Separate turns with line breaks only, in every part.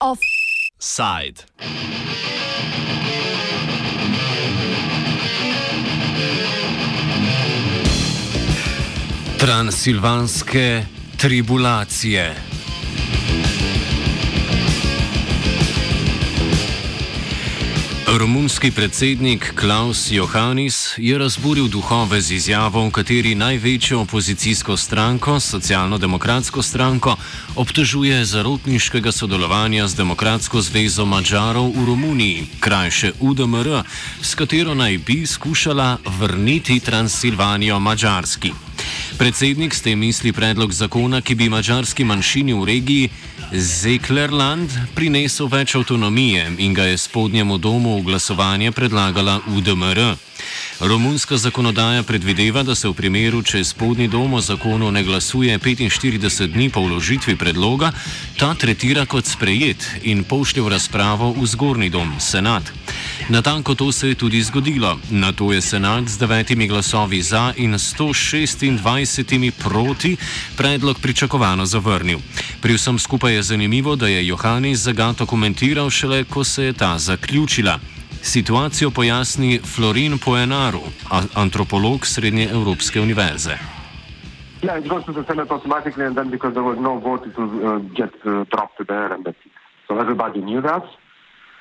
Offside. Transilvanske tribulacije. Romunski predsednik Klaus Johannis je razburil duhove z izjavo, v kateri največjo opozicijsko stranko, socialno-demokratsko stranko, obtožuje zarotniškega sodelovanja z Demokratsko zvezo Mačarov v Romuniji, krajše UDMR, s katero naj bi skušala vrniti Transilvanijo Mačarski. Predsednik s tem misli predlog zakona, ki bi mačarski manjšini v regiji Zeklerland prinesel več avtonomije in ga je spodnjemu domu v glasovanje predlagala UDMR. Romunska zakonodaja predvideva, da se v primeru, če spodnji dom o zakonu ne glasuje 45 dni po vložitvi predloga, ta tretira kot sprejet in pošlje v razpravo v zgornji dom, senat. Natanko to se je tudi zgodilo. Na to je senat z devetimi glasovi za in 126 proti predlog pričakovano zavrnil. Pri vsem skupaj je zanimivo, da je Johannes zagato komentiral šele, ko se je ta zaključila. Situacijo pojasni Florin Poenaru, antropolog Srednje Evropske univerze.
Yeah, it goes to the Senate automatically, and then because there was no vote, it will uh, get uh, dropped there, and that's it. So everybody knew that.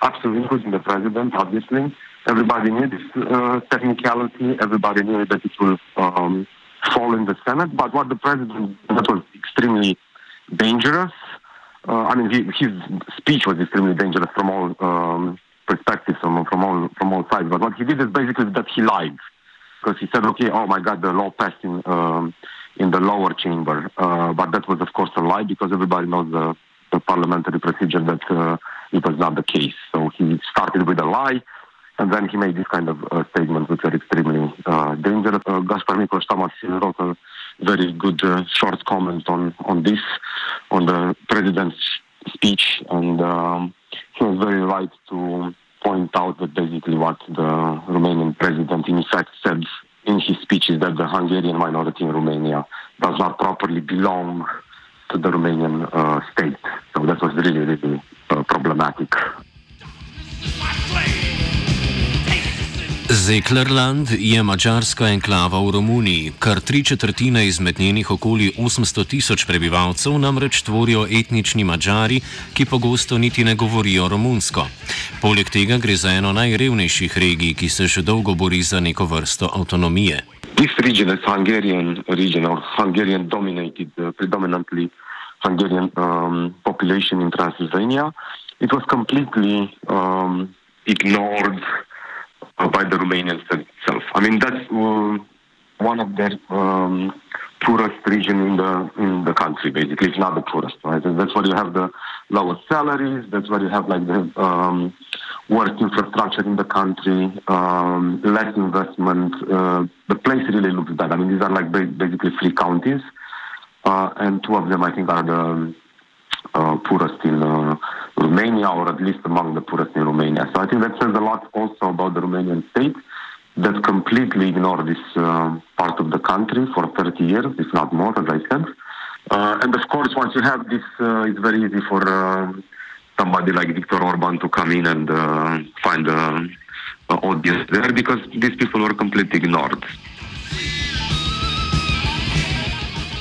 absolutely, including the president, obviously. Everybody knew this uh, technicality. Everybody knew that it will um, fall in the Senate. But what the president that was extremely dangerous. Uh, I mean, he, his speech was extremely dangerous from all um, perspectives, from, from all from all sides. But what he did is basically that he lied because he said, "Okay, oh my God, the law passed in um, in the lower chamber," uh, but that was, of course, a lie because everybody knows the, the parliamentary procedure that uh, it was not the case. So he started with a lie, and then he made this kind of uh, statements which are extremely uh, dangerous. Uh, Gaspar Miklos Tamas wrote a very good uh, short comment on, on this, on the president's speech, and um, he was very right to point out that basically what the Romanian president in fact said in his speech is that the Hungarian minority in Romania does not properly belong to the Romanian uh, state. So that was really, really uh, problematic.
Zeklerland je mačarska enklava v Romuniji. Kar tri četrtine izmed njenih okoli 800 tisoč prebivalcev namreč tvorijo etnični mačari, ki pogosto niti ne govorijo romunsko. Poleg tega gre za eno najrevnejših regij, ki se že dolgo bori za neko vrsto avtonomije.
This region is Hungarian region or Hungarian dominated uh, predominantly Hungarian um, population in Transylvania. It was completely um, ignored by the Romanians itself. I mean, that's uh, one of their um, poorest region in the in the country. Basically, it's not the poorest, right? And that's where you have the lowest salaries. That's where you have like the um, worst infrastructure in the country, um, less investment. Uh, the place really looks bad. I mean, these are like basically three counties, uh, and two of them, I think, are the uh, poorest in uh, Romania, or at least among the poorest in Romania. So I think that says a lot also about the Romanian state that completely ignored this uh, part of the country for 30 years, if not more, as I said. Uh, and of course, once you have this, uh, it's very easy for uh, somebody like Viktor Orban to come in and uh, find an audience there because these people were completely ignored.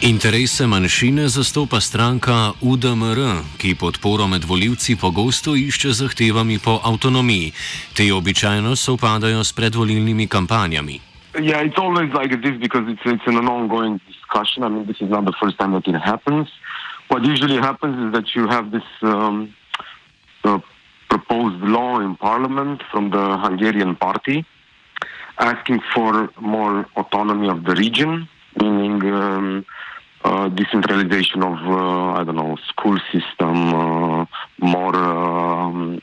Interese manjšine zastopa stranka UDMR, ki podporo med voljivci pogosto išče zahtevami po avtonomiji. Te običajno sovpadajo s predvolilnimi kampanjami.
Yeah, it's always like this because it's, it's an ongoing discussion. I mean, this is not the first time that it happens. What usually happens is that you have this um, uh, proposed law in parliament from the Hungarian party asking for more autonomy of the region, meaning um, uh, decentralization of uh, I don't know school system, uh, more um,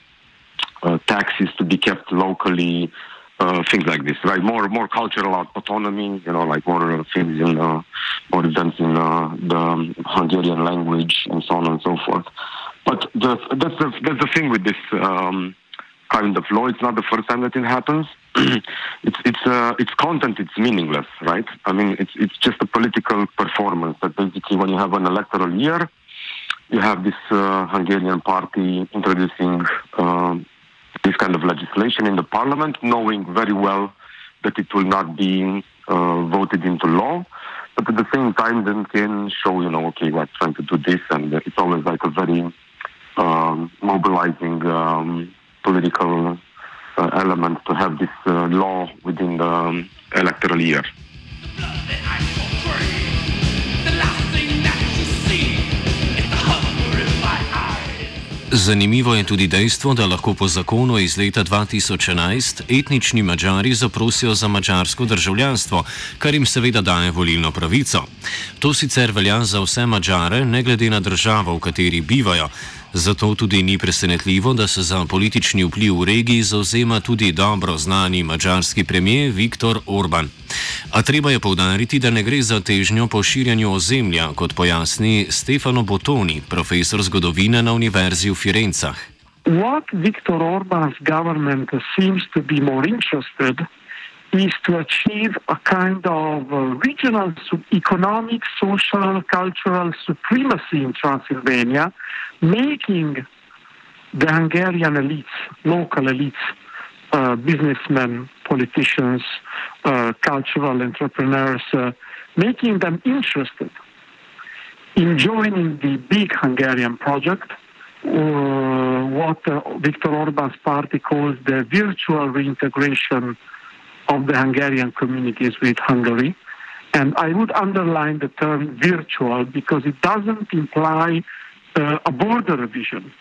uh, taxes to be kept locally, uh, things like this, right? More more cultural autonomy, you know, like more things in more events in the Hungarian language and so on and so forth. But the, that's the that's the thing with this um, kind of law. It's not the first time that it happens. it's it's uh, its content it's meaningless, right? I mean, it's it's just a political performance. That basically, when you have an electoral year, you have this uh, Hungarian party introducing uh, this kind of legislation in the parliament, knowing very well that it will not be uh, voted into law, but at the same time, then can show, you know, okay, we're trying to do this, and it's always like a very um, mobilizing um, political uh, element to have this uh, law within the um, electoral year.
Zanimivo je tudi dejstvo, da lahko po zakonu iz leta 2011 etnični Mačari zaprosijo za mačarsko državljanstvo, kar jim seveda daje volilno pravico. To sicer velja za vse Mačare, ne glede na državo, v kateri bivajo. Zato tudi ni presenetljivo, da se za politični vpliv v regiji zauzema tudi dobro znani mačarski premijer Viktor Orban. A treba je povdariti, da ne gre za težnjo po širjanju ozemlja, kot pojasni Stefano Botoni, profesor zgodovine na Univerzi v Firencah.
What Viktor Orban's government seems to be more interested in is to achieve a kind of uh, regional economic, social, cultural supremacy in Transylvania, making the Hungarian elites, local elites, uh, businessmen, politicians, uh, cultural entrepreneurs, uh, making them interested in joining the big Hungarian project, uh, what uh, Viktor Orban's party calls the virtual reintegration of the Hungarian communities with Hungary. And I would underline the term virtual because it doesn't imply uh, a border revision.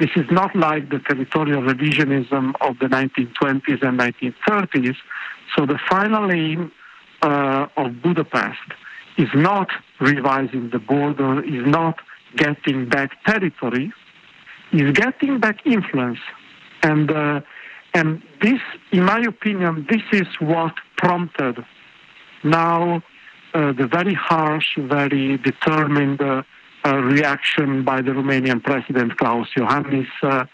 This is not like the territorial revisionism of the 1920s and 1930s. So the final aim uh, of Budapest is not revising the border, is not getting back territory, is getting back influence. And uh, and this, in my opinion, this is what prompted now uh, the very harsh, very determined uh, uh, reaction by the Romanian President Klaus Iohannis uh,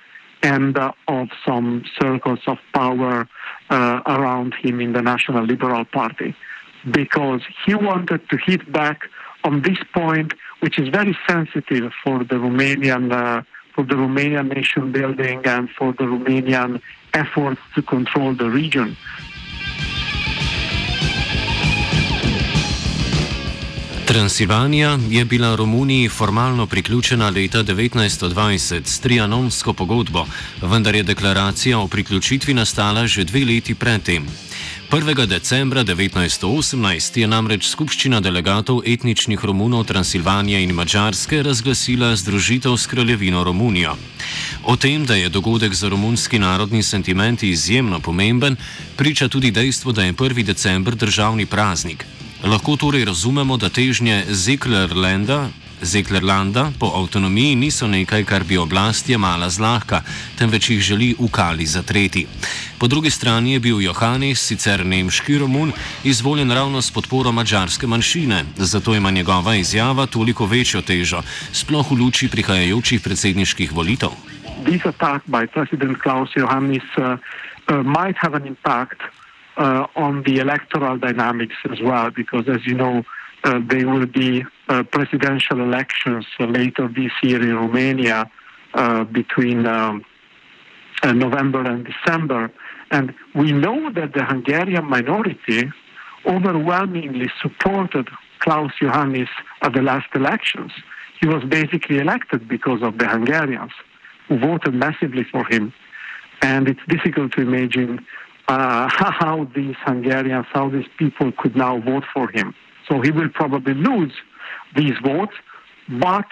and uh, of some circles of power uh, around him in the National Liberal Party, because he wanted to hit back on this point, which is very sensitive for the Romanian for the Romanian nation building and for the Romanian efforts to control the region.
Transilvanija je bila Romuniji formalno priključena leta 1920 s trianonsko pogodbo, vendar je deklaracija o priključitvi nastala že dve leti predtem. 1. decembra 1918 je namreč skupščina delegatov etničnih Romunov Transilvanije in Mačarske razglasila združitev s kraljevino Romunijo. O tem, da je dogodek za romunski narodni sentiment izjemno pomemben, priča tudi dejstvo, da je 1. december državni praznik. Lahko torej razumemo, da težnje Zeklerlanda Zeklerlanda po avtonomiji niso nekaj, kar bi oblast jemala zlahka, temveč jih želi v kali zatreti. Po drugi strani je bil Johannes, sicer nemški Romun, izvoljen ravno s podporo mačarske manjšine, zato ima njegova izjava toliko večjo težo, sploh v luči prihajajočih predsedniških volitev.
This attack by President Klaus Johannes uh, uh, might have an impact uh, on the electoral dynamics as well, because as you know, uh, there will be uh, presidential elections later this year in Romania uh, between um, November and December. And we know that the Hungarian minority overwhelmingly supported Klaus Iohannis at the last elections. He was basically elected because of the Hungarians voted massively for him. And it's difficult to imagine uh, how these Hungarians, how these people could now vote for him. So he will probably lose these votes, but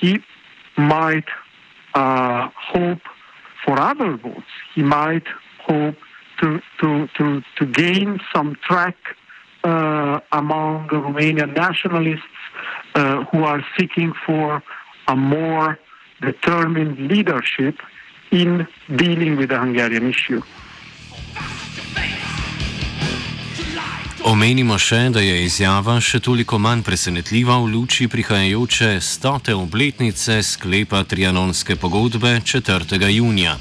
he might uh, hope for other votes. He might hope to, to, to, to gain some track uh, among Romanian nationalists uh, who are seeking for a more determined leadership in dealing with the Hungarian issue.
Omenimo še, da je izjava še toliko manj presenetljiva v luči prihajajoče stote obletnice sklepa Trianonske pogodbe 4. junija.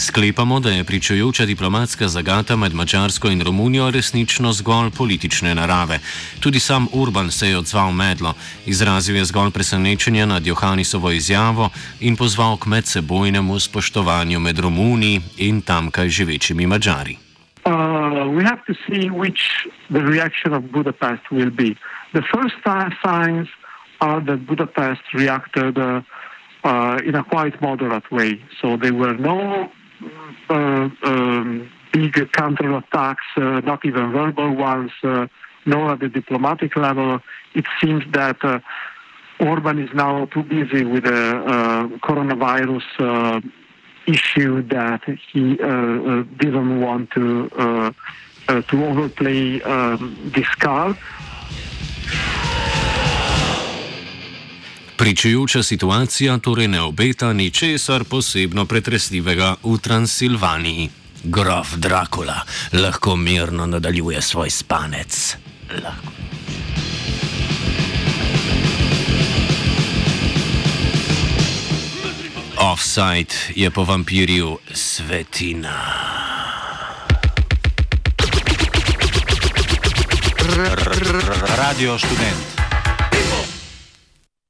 Sklepamo, da je pričujoča diplomatska zagata med Mačarsko in Romunijo resnično zgolj politične narave. Tudi sam Urban se je odzval medlo, izrazil je zgolj presenečenje nad Johanisovo izjavo in pozval k medsebojnemu spoštovanju med Romuniji in tamkaj živečimi Mačari.
Uh, we have to see which the reaction of Budapest will be. The first signs are that Budapest reacted uh, uh, in a quite moderate way. So there were no um, big counterattacks, uh, not even verbal ones, uh, nor at the diplomatic level. It seems that uh, Orban is now too busy with the uh, coronavirus uh, issue that he didn't want to to overplay um, this card.
Pričujoča situacija torej ne obeta ničesar posebno pretresljivega v Transilvaniji. Grof Dracula lahko mirno nadaljuje svoj spanec. Lahko. Offside je po vampirju svetina.
Radio študent.